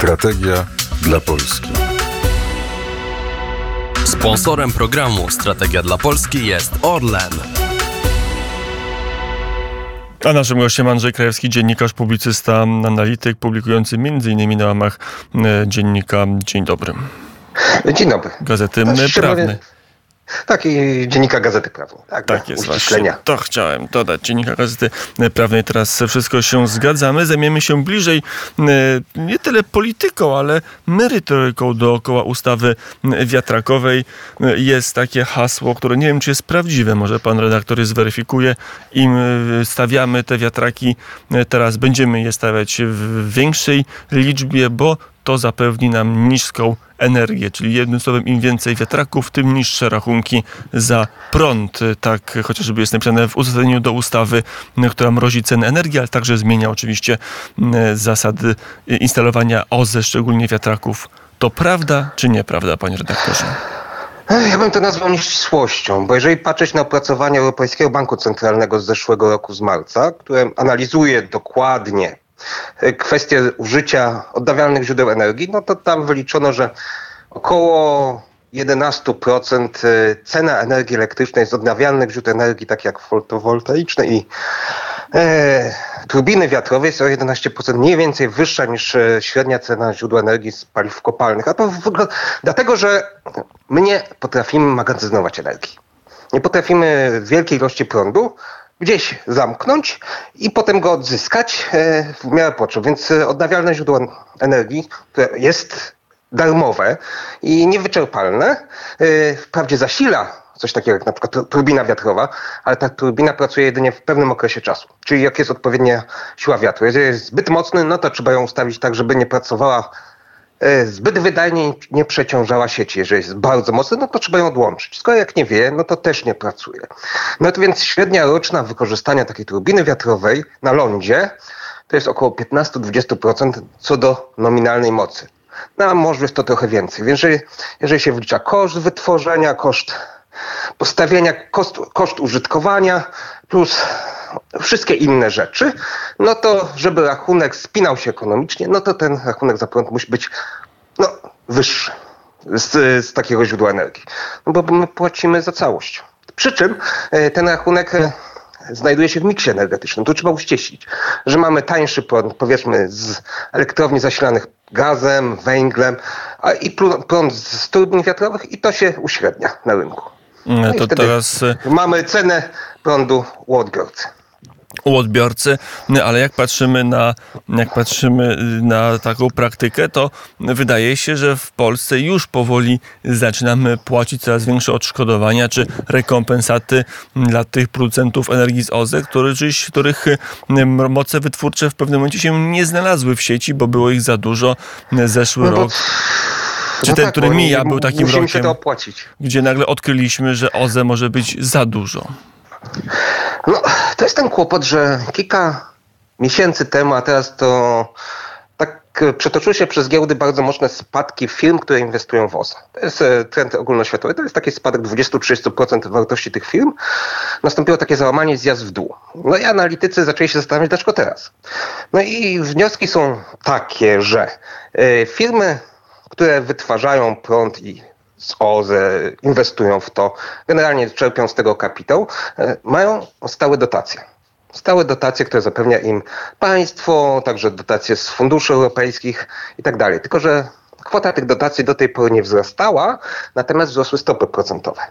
Strategia dla Polski. Sponsorem programu Strategia dla Polski jest Orlen. A naszym gościem Andrzej Krajewski, dziennikarz, publicysta, analityk, publikujący m.in. na łamach e, dziennika Dzień Dobry. Dzień dobry. Gazety Znaczy. Tak, i dziennika Gazety Prawnej. Tak, Tak jest właśnie. To chciałem dodać. Dziennika Gazety Prawnej. Teraz wszystko się zgadzamy. Zajmiemy się bliżej e, nie tyle polityką, ale merytoryką dookoła ustawy wiatrakowej. E, Jest takie hasło, które nie wiem, czy jest prawdziwe. Może pan redaktor je zweryfikuje. Im e, stawiamy te wiatraki, teraz będziemy je stawiać w większej liczbie, bo to zapewni nam niską energię, czyli jednym słowem im więcej wiatraków, tym niższe rachunki za prąd. Tak chociażby jest napisane w uzasadnieniu do ustawy, która mrozi ceny energii, ale także zmienia oczywiście mm, zasady instalowania OZE, szczególnie wiatraków. To prawda czy nieprawda, panie redaktorze? Ja bym to nazwał nieścisłością, bo jeżeli patrzeć na opracowanie Europejskiego Banku Centralnego z zeszłego roku z marca, które analizuje dokładnie kwestie użycia odnawialnych źródeł energii, no to tam wyliczono, że około 11% cena energii elektrycznej z odnawialnych źródeł energii, tak jak fotowoltaiczne i e, turbiny wiatrowe jest o 11% mniej więcej wyższa niż e, średnia cena źródła energii z paliw kopalnych. A to wygląda dlatego, że my nie potrafimy magazynować energii. Nie potrafimy wielkiej ilości prądu gdzieś zamknąć i potem go odzyskać e, w miarę potrzeb. Więc e, odnawialne źródło energii, które jest darmowe i niewyczerpalne, e, wprawdzie zasila coś takiego jak na przykład tu- turbina wiatrowa, ale ta turbina pracuje jedynie w pewnym okresie czasu. Czyli jak jest odpowiednia siła wiatru. Jeżeli jest zbyt mocny, no to trzeba ją ustawić tak, żeby nie pracowała zbyt wydajnie nie przeciążała sieci. Jeżeli jest bardzo mocny, no to trzeba ją odłączyć. Skoro jak nie wie, no to też nie pracuje. No to więc średnia roczna wykorzystania takiej turbiny wiatrowej na lądzie to jest około 15-20% co do nominalnej mocy. No a może jest to trochę więcej. Więc jeżeli, jeżeli się wlicza koszt wytworzenia, koszt postawienia, koszt, koszt użytkowania plus wszystkie inne rzeczy, no to żeby rachunek spinał się ekonomicznie, no to ten rachunek za prąd musi być no, wyższy z, z takiego źródła energii. No bo my płacimy za całość. Przy czym e, ten rachunek e, znajduje się w miksie energetycznym. Tu trzeba uściślić, że mamy tańszy prąd, powiedzmy, z elektrowni zasilanych gazem, węglem a i prąd z turbin wiatrowych i to się uśrednia na rynku. No i To teraz e, Mamy cenę prądu u odbiorcy. U odbiorcy, ale jak patrzymy na, jak patrzymy na taką praktykę, to wydaje się, że w Polsce już powoli zaczynamy płacić coraz większe odszkodowania czy rekompensaty dla tych producentów energii z OZE, których, których mm, moce wytwórcze w pewnym momencie się nie znalazły w sieci, bo było ich za dużo. Zeszły No rok, czy No ten, tak, który mija, był takim rokiem, to opłacić. gdzie nagle odkryliśmy, że OZE może być za dużo. No, to jest ten kłopot, że kilka miesięcy temu, a teraz to tak e, przetoczyły się przez giełdy bardzo mocne spadki firm, które inwestują w OZE. To jest e, trend ogólnoświatowy. To jest taki spadek 20-30% wartości tych firm. Nastąpiło takie załamanie, zjazd w dół. No i analitycy zaczęli się zastanawiać, dlaczego teraz. No i wnioski są takie, że e, firmy, które wytwarzają prąd i z OZE inwestują w to, generalnie czerpią z tego kapitał, e, mają stałe dotacje. Stałe dotacje, które zapewnia im państwo, także dotacje z funduszy europejskich i tak dalej. Tylko, że kwota tych dotacji do tej pory nie wzrastała, natomiast wzrosły stopy procentowe.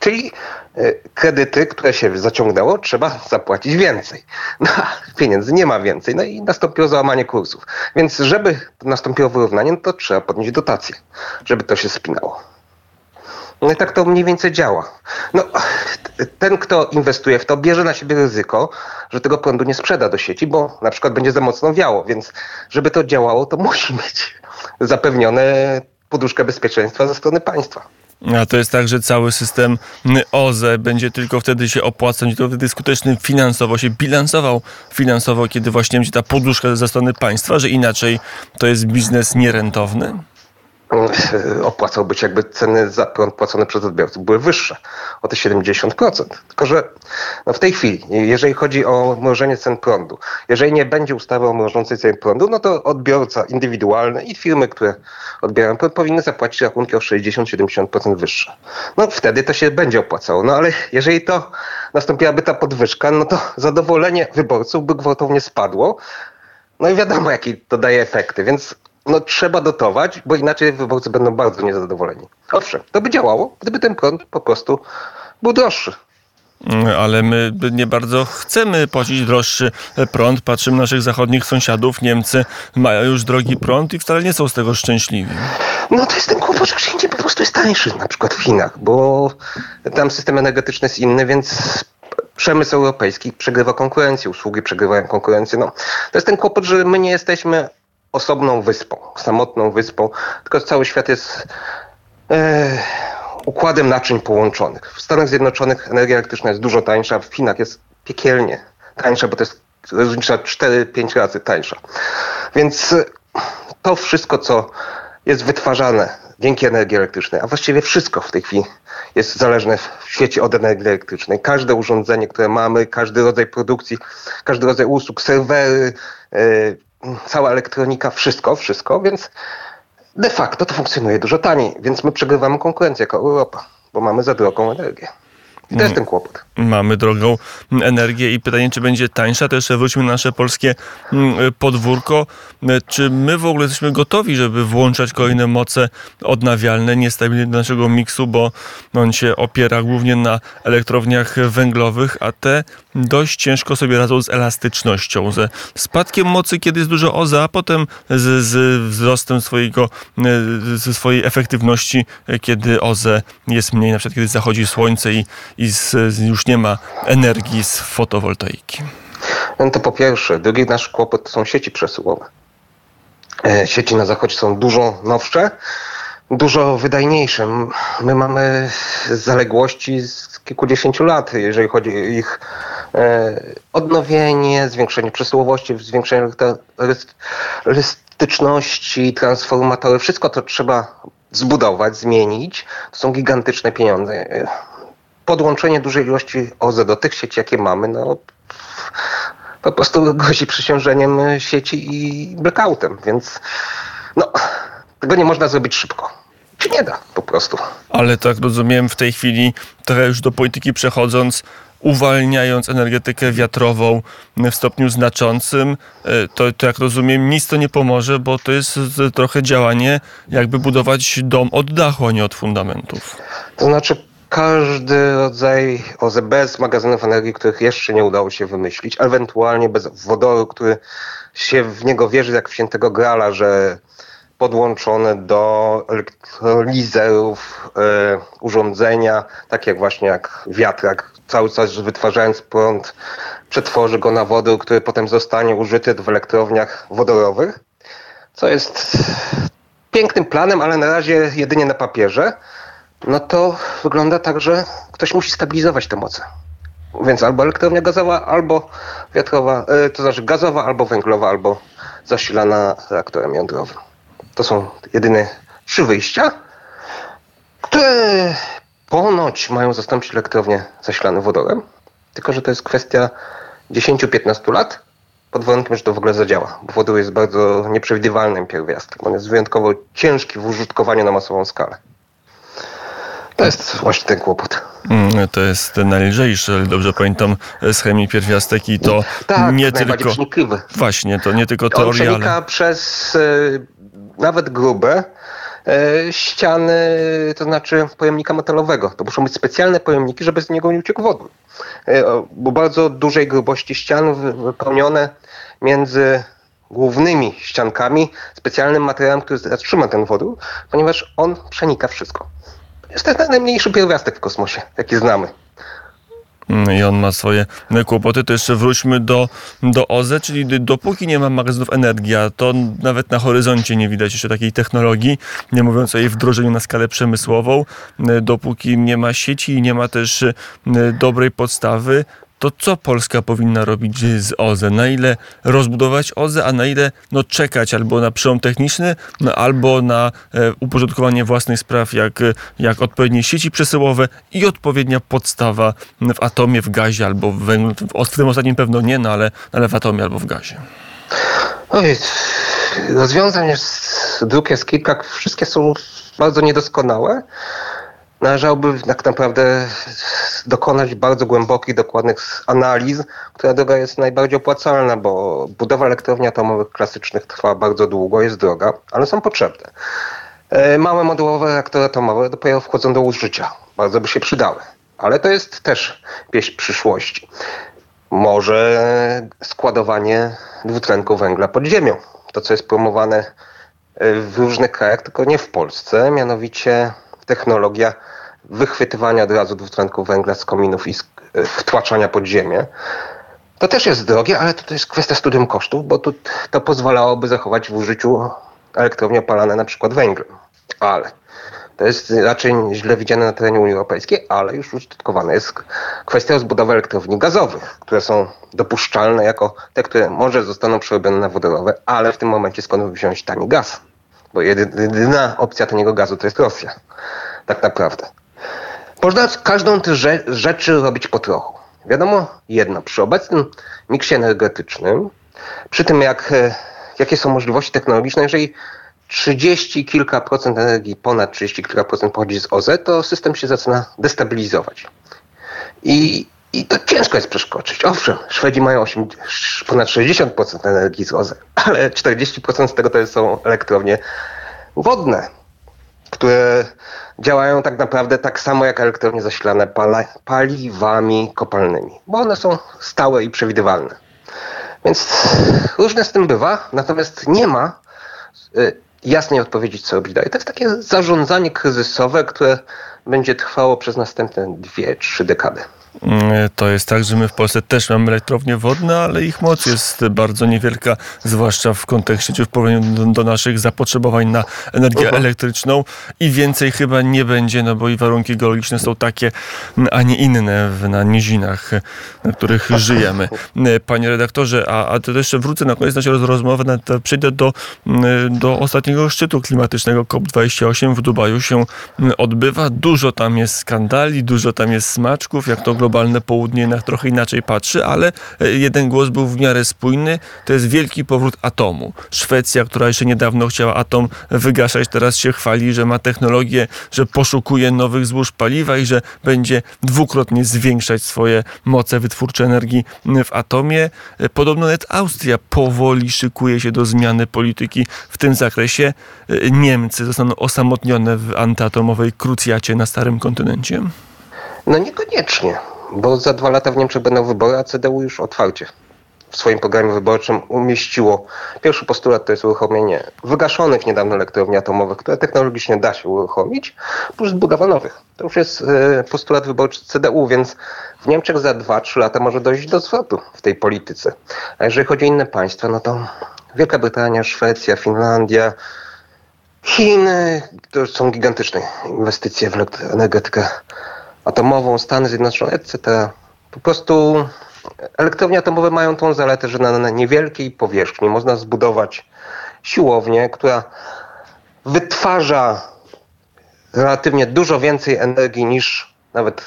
Czyli e, kredyty, które się zaciągnęło, trzeba zapłacić więcej. No, pieniędzy nie ma więcej. No i nastąpiło załamanie kursów. Więc żeby nastąpiło wyrównanie, no to trzeba podnieść dotacje, żeby to się spinało. No i tak to mniej więcej działa. No, ten, kto inwestuje w to, bierze na siebie ryzyko, że tego prądu nie sprzeda do sieci, bo na przykład będzie za mocno wiało, więc żeby to działało, to musi mieć zapewnione poduszkę bezpieczeństwa ze strony państwa. A to jest tak, że cały system OZE będzie tylko wtedy się opłacał, będzie to wtedy skuteczny finansowo, się bilansował finansowo, kiedy właśnie będzie ta poduszka ze strony państwa, że inaczej to jest biznes nierentowny? E, opłacałby się, jakby ceny za prąd płacone przez odbiorców były wyższe o te 70%. Tylko, że no w tej chwili, jeżeli chodzi o mrożenie cen prądu, jeżeli nie będzie ustawy o mrożącej cen prądu, no to odbiorca indywidualny i firmy, które odbierają prąd, powinny zapłacić rachunki o 60-70% wyższe. No wtedy to się będzie opłacało. No ale jeżeli to nastąpiłaby ta podwyżka, no to zadowolenie wyborców by gwałtownie spadło. No i wiadomo, jakie to daje efekty, więc no, trzeba dotować, bo inaczej wyborcy będą bardzo niezadowoleni. Owszem, to by działało, gdyby ten prąd po prostu był droższy. Ale my nie bardzo chcemy płacić droższy prąd. Patrzymy na naszych zachodnich sąsiadów. Niemcy mają już drogi prąd i wcale nie są z tego szczęśliwi. No to jest ten kłopot, że wszędzie po prostu jest tańszy, na przykład w Chinach, bo tam system energetyczny jest inny, więc przemysł europejski przegrywa konkurencję, usługi przegrywają konkurencję. No, to jest ten kłopot, że my nie jesteśmy osobną wyspą, samotną wyspą, tylko cały świat jest e, układem naczyń połączonych. W Stanach Zjednoczonych energia elektryczna jest dużo tańsza, w Chinach jest piekielnie tańsza, bo to jest różnica 4-5 razy tańsza. Więc e, to wszystko, co jest wytwarzane dzięki energii elektrycznej, a właściwie wszystko w tej chwili jest zależne w świecie od energii elektrycznej. Każde urządzenie, które mamy, każdy rodzaj produkcji, każdy rodzaj usług, serwery, yy, cała elektronika, wszystko, wszystko, więc de facto to funkcjonuje dużo taniej, więc my przegrywamy konkurencję jako Europa, bo mamy za drogą energię. I to jest ten kłopot. Mamy drogą energię i pytanie, czy będzie tańsza. To jeszcze wróćmy na nasze polskie mm, podwórko. Czy my w ogóle jesteśmy gotowi, żeby włączać kolejne moce odnawialne, niestabilne do naszego miksu, bo on się opiera głównie na elektrowniach węglowych, a te dość ciężko sobie radzą z elastycznością, ze spadkiem mocy, kiedy jest dużo OZE, a potem z, z wzrostem swojego, ze swojej efektywności, kiedy OZE jest mniej, na przykład kiedy zachodzi słońce i, i z, już nie ma energii z fotowoltaiki? No to po pierwsze. Drugi nasz kłopot to są sieci przesyłowe. E, sieci na zachodzie są dużo nowsze, dużo wydajniejsze. My mamy zaległości z kilkudziesięciu lat, jeżeli chodzi o ich e, odnowienie, zwiększenie przesyłowości, zwiększenie elastyczności, transformatory. Wszystko to trzeba zbudować, zmienić. To są gigantyczne pieniądze podłączenie dużej ilości OZE do tych sieci, jakie mamy, no po prostu grozi przyciążeniem sieci i blackoutem, więc no, tego nie można zrobić szybko. Czy nie da po prostu. Ale tak rozumiem w tej chwili, trochę już do polityki przechodząc, uwalniając energetykę wiatrową w stopniu znaczącym, e, to, to jak rozumiem nic to nie pomoże, bo to jest trochę działanie jakby budować dom od dachu, a nie od fundamentów. To znaczy każdy rodzaj OZE bez magazynów energii, których jeszcze nie udało się wymyślić, ewentualnie bez wodoru, który się w niego wierzy jak w świętego grala, że podłączone do elektrolizerów e, urządzenia, tak jak właśnie jak wiatrak, cały czas wytwarzając prąd, przetworzy go na wodór, który potem zostanie użyty w elektrowniach wodorowych, co jest pięknym planem, ale na razie jedynie na papierze no to wygląda tak, że ktoś musi stabilizować te moce. Więc albo elektrownia gazowa, albo wiatrowa, e, to znaczy gazowa, albo węglowa, albo zasilana reaktorem jądrowym. To są jedyne trzy wyjścia, które ponoć mają zastąpić elektrownię zasilane wodorem, tylko że to jest kwestia 10-15 lat, pod warunkiem, że to w ogóle zadziała, bo wodór jest bardzo nieprzewidywalnym pierwiastkiem. On jest wyjątkowo ciężki w użytkowaniu na masową skalę. To jest właśnie ten kłopot. Mm, to jest najlżejszy, ale dobrze pamiętam z chemii pierwiastek i to tak, nie tylko... Właśnie, to nie tylko teoria, On przenika ale... przez y, nawet grube y, ściany, to znaczy pojemnika metalowego. To muszą być specjalne pojemniki, żeby z niego nie uciekł wodór. Y, bo bardzo dużej grubości ścian wypełnione między głównymi ściankami specjalnym materiałem, który zatrzyma ten wodór, ponieważ on przenika wszystko. Jest to najmniejszy pierwiastek w kosmosie, jaki znamy. Mm, I on ma swoje kłopoty. To jeszcze wróćmy do, do OZE, czyli dopóki nie ma magazynów energii, a to nawet na horyzoncie nie widać jeszcze takiej technologii, nie mówiąc o jej wdrożeniu na skalę przemysłową, dopóki nie ma sieci i nie ma też dobrej podstawy, to co Polska powinna robić z OZE? Na ile rozbudować OZE, a na ile no, czekać albo na przełom techniczny, no, albo na e, uporządkowanie własnych spraw, jak, jak odpowiednie sieci przesyłowe i odpowiednia podstawa w atomie, w gazie albo w węglu. W tym ostatnim pewno nie, no, ale, ale w atomie albo w gazie. Oj, rozwiązań jest, dróg jest kilka, wszystkie są bardzo niedoskonałe. Należałoby tak naprawdę dokonać bardzo głębokich, dokładnych analiz, która droga jest najbardziej opłacalna, bo budowa elektrowni atomowych klasycznych trwa bardzo długo, jest droga, ale są potrzebne. E, małe modułowe reaktory atomowe dopiero wchodzą do użycia. Bardzo by się przydały. Ale to jest też pieśń przyszłości. Może składowanie dwutlenku węgla pod ziemią. To, co jest promowane w różnych krajach, tylko nie w Polsce, mianowicie technologia wychwytywania od razu dwutlenku węgla z kominów i e, wtłaczania pod ziemię. To też jest drogie, ale to, jest kwestia studium kosztów, bo to, to pozwalałoby zachować w użyciu elektrownie opalane na przykład węglem. Ale to jest raczej źle widziane na terenie Unii Europejskiej, ale już użytkowane jest kwestia rozbudowy elektrowni gazowych, które są dopuszczalne jako te, które może zostaną przerobione na wodorowe, ale w tym momencie skąd wziąć tani gaz? Bo jedyna opcja taniego gazu to jest Rosja. Tak naprawdę. Można każdą z rzeczy robić po trochu. Wiadomo jedno, przy obecnym miksie energetycznym, przy tym jak, e, jakie są możliwości technologiczne, jeżeli 30 kilka procent energii, ponad 30 kilka procent pochodzi z OZE, to system się zaczyna destabilizować. I, i to ciężko jest przeskoczyć. Owszem, Szwedzi mają 8, ponad 60% energii z OZE, ale 40% z tego to są elektrownie wodne, które działają tak naprawdę tak samo jak elektrownie zasilane paliwami kopalnymi, bo one są stałe i przewidywalne. Więc różne z tym bywa, natomiast nie ma y, jasnej odpowiedzi, co robić dalej. To jest takie zarządzanie kryzysowe, które będzie trwało przez następne dwie, trzy dekady. Mm, to jest tak, że my w Polsce też mamy elektrownie wodne, ale ich moc jest bardzo niewielka, zwłaszcza w kontekście, w porównaniu do, naszych zapotrzebowań na energię -huh. elektryczną i więcej chyba nie będzie, no bo i warunki geologiczne są takie, a nie inne na nizinach, na których żyjemy. Panie redaktorze, a, a to jeszcze wrócę na koniec naszej rozmowy, przejdę do, do ostatniego szczytu klimatycznego COP28 w Dubaju się odbywa. Dużo tam jest skandali, dużo tam jest smaczków, jak to globalne południe jednak trochę inaczej patrzy, ale e, jeden głos był w miarę spójny. To jest wielki powrót atomu. Szwecja, która jeszcze niedawno chciała atom wygaszać, teraz się chwali, że ma technologię, że poszukuje nowych złóż paliwa i że będzie dwukrotnie zwiększać swoje moce wytwórcze energii w atomie. E, podobno nawet Austria powoli szykuje się do zmiany polityki w tym zakresie. E, Niemcy zostaną osamotnione w antyatomowej krucjacie na starym kontynencie. No niekoniecznie, bo za dwa lata w Niemczech będą wybory, a CDU już otwarcie w swoim programie wyborczym umieściło. Pierwszy postulat to jest uruchomienie wygaszonych niedawno elektrowni atomowych, które technologicznie da się uruchomić, plus budowa nowych. To już jest e, postulat wyborczy CDU, więc w Niemczech za 2-3 lata może dojść do zwrotu w tej polityce. A jeżeli chodzi o inne państwa, no to Wielka Brytania, Szwecja, Finlandia, Chiny, to są gigantyczne inwestycje w energetykę atomową, Stany Zjednoczone, etc. Po prostu elektrownie atomowe mają tą zaletę, że na niewielkiej powierzchni można zbudować siłownię, która wytwarza relatywnie dużo więcej energii niż nawet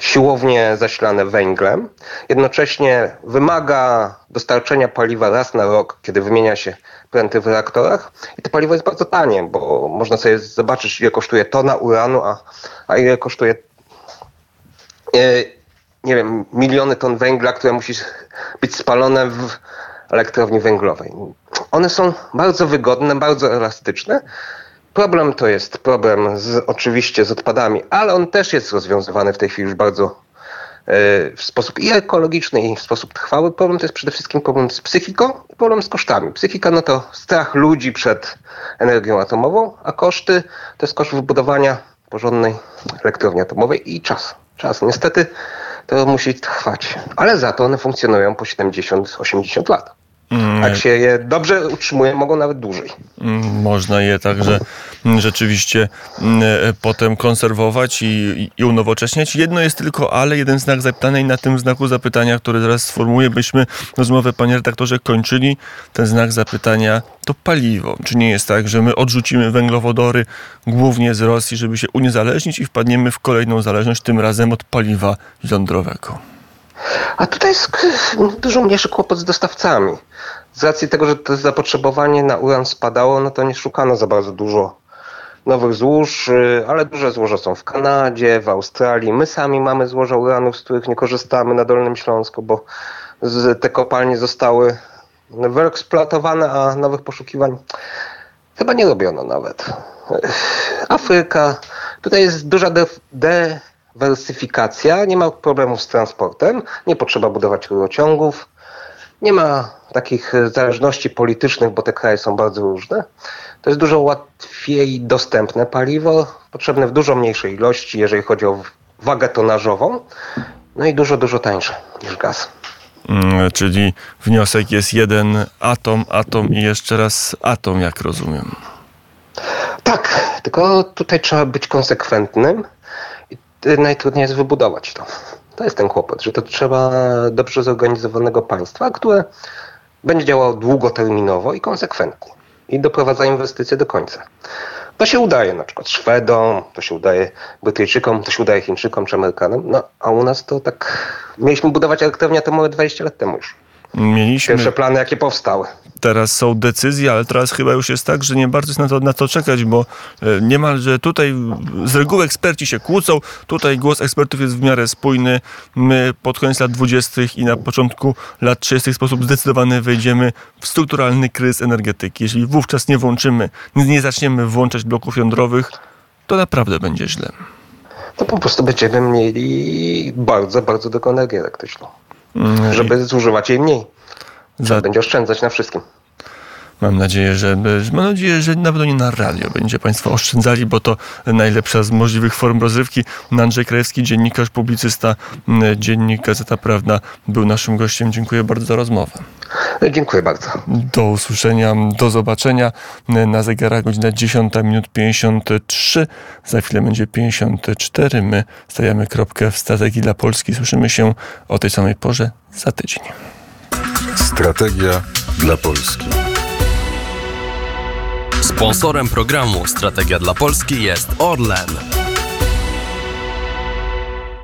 siłownie zasilane węglem. Jednocześnie wymaga dostarczenia paliwa raz na rok, kiedy wymienia się pręty w reaktorach. I to paliwo jest bardzo tanie, bo można sobie zobaczyć, ile kosztuje tona uranu, a, a ile kosztuje nie wiem, miliony ton węgla, które musi być spalone w elektrowni węglowej. One są bardzo wygodne, bardzo elastyczne. Problem to jest problem z, oczywiście z odpadami, ale on też jest rozwiązywany w tej chwili już bardzo e, w sposób i ekologiczny, i w sposób trwały. Problem to jest przede wszystkim problem z psychiką i problem z kosztami. Psychika no to strach ludzi przed energią atomową, a koszty to jest koszt wybudowania porządnej elektrowni atomowej i czas czas. Niestety to musi trwać, ale za to one funkcjonują po 70-80 lat. Jak się je dobrze utrzymuje, mogą nawet dłużej. Mm, Można je także mm, rzeczywiście mm, e, potem konserwować i, i unowocześniać. Jedno jest tylko ale, jeden znak zapytania i na tym znaku zapytania, który zaraz sformułuję, byśmy rozmowę, panie redaktorze, kończyli. Ten znak zapytania to paliwo. Czy nie jest tak, że my odrzucimy węglowodory głównie z Rosji, żeby się uniezależnić i wpadniemy w kolejną zależność, tym razem od paliwa jądrowego? A tutaj jest dużo mniejszy kłopot z dostawcami. Z racji tego, że to zapotrzebowanie na uran spadało, no to nie szukano za bardzo dużo nowych złóż, y, ale duże złoża są w Kanadzie, w Australii. My sami mamy złoża uranów, z których nie korzystamy na Dolnym Śląsku, bo te kopalnie zostały wyeksploatowane, a nowych poszukiwań chyba nie robiono nawet. Afryka, tutaj jest duża def- dywersyfikacja, nie ma problemów z transportem, nie potrzeba budować rurociągów, nie ma takich e, zależności politycznych, bo te kraje są bardzo różne. To jest dużo łatwiej dostępne paliwo, potrzebne w dużo mniejszej ilości, jeżeli chodzi o wagę tonażową, no i dużo, dużo tańsze niż gaz. Mm, Czyli wniosek jest jeden atom, atom i jeszcze raz atom, jak rozumiem. Tak, tylko tutaj trzeba być konsekwentnym najtrudniej jest wybudować to. To jest ten kłopot, że to trzeba dobrze zorganizowanego państwa, które będzie działało długoterminowo i konsekwentnie i doprowadza inwestycje do końca. To się udaje na przykład Szwedom, to się udaje Brytyjczykom, to się udaje Chińczykom czy Amerykanom, no a u nas to tak... Mieliśmy budować elektrownię atomowe 20 lat temu już. Mieliśmy Pierwsze plany jakie powstały. teraz są decyzje, ale teraz chyba już jest tak, że nie bardzo jest na to, na to czekać, bo e, niemalże tutaj z reguły eksperci się kłócą, tutaj głos ekspertów jest w miarę spójny. My pod koniec lat 20. i na początku lat 30. w sposób zdecydowany wejdziemy w strukturalny kryzys energetyki. Jeżeli wówczas nie włączymy, nie, nie zaczniemy włączać bloków jądrowych, to naprawdę będzie źle. To po prostu będziemy mieli bardzo, bardzo drogą energię elektryczną. Mm, Żeby zużywać jej mniej. Za, Będzie oszczędzać na wszystkim. Mam nadzieję, że mam nadzieję, że na pewno nie na radio będzie Państwo oszczędzali, bo to najlepsza z możliwych form rozrywki. Andrzej Krajewski, dziennikarz, publicysta, m, dziennik Gazeta Prawna był naszym gościem. Dziękuję bardzo za rozmowę. Dziękuję bardzo. Do usłyszenia, do zobaczenia. Na zegarach godzina 10 minut 53. Za chwilę będzie 54. My stawiamy kropkę w strategii dla Polski. Słyszymy się o tej samej porze za tydzień. Strategia dla Polski. Sponsorem programu Strategia dla Polski jest Orlen.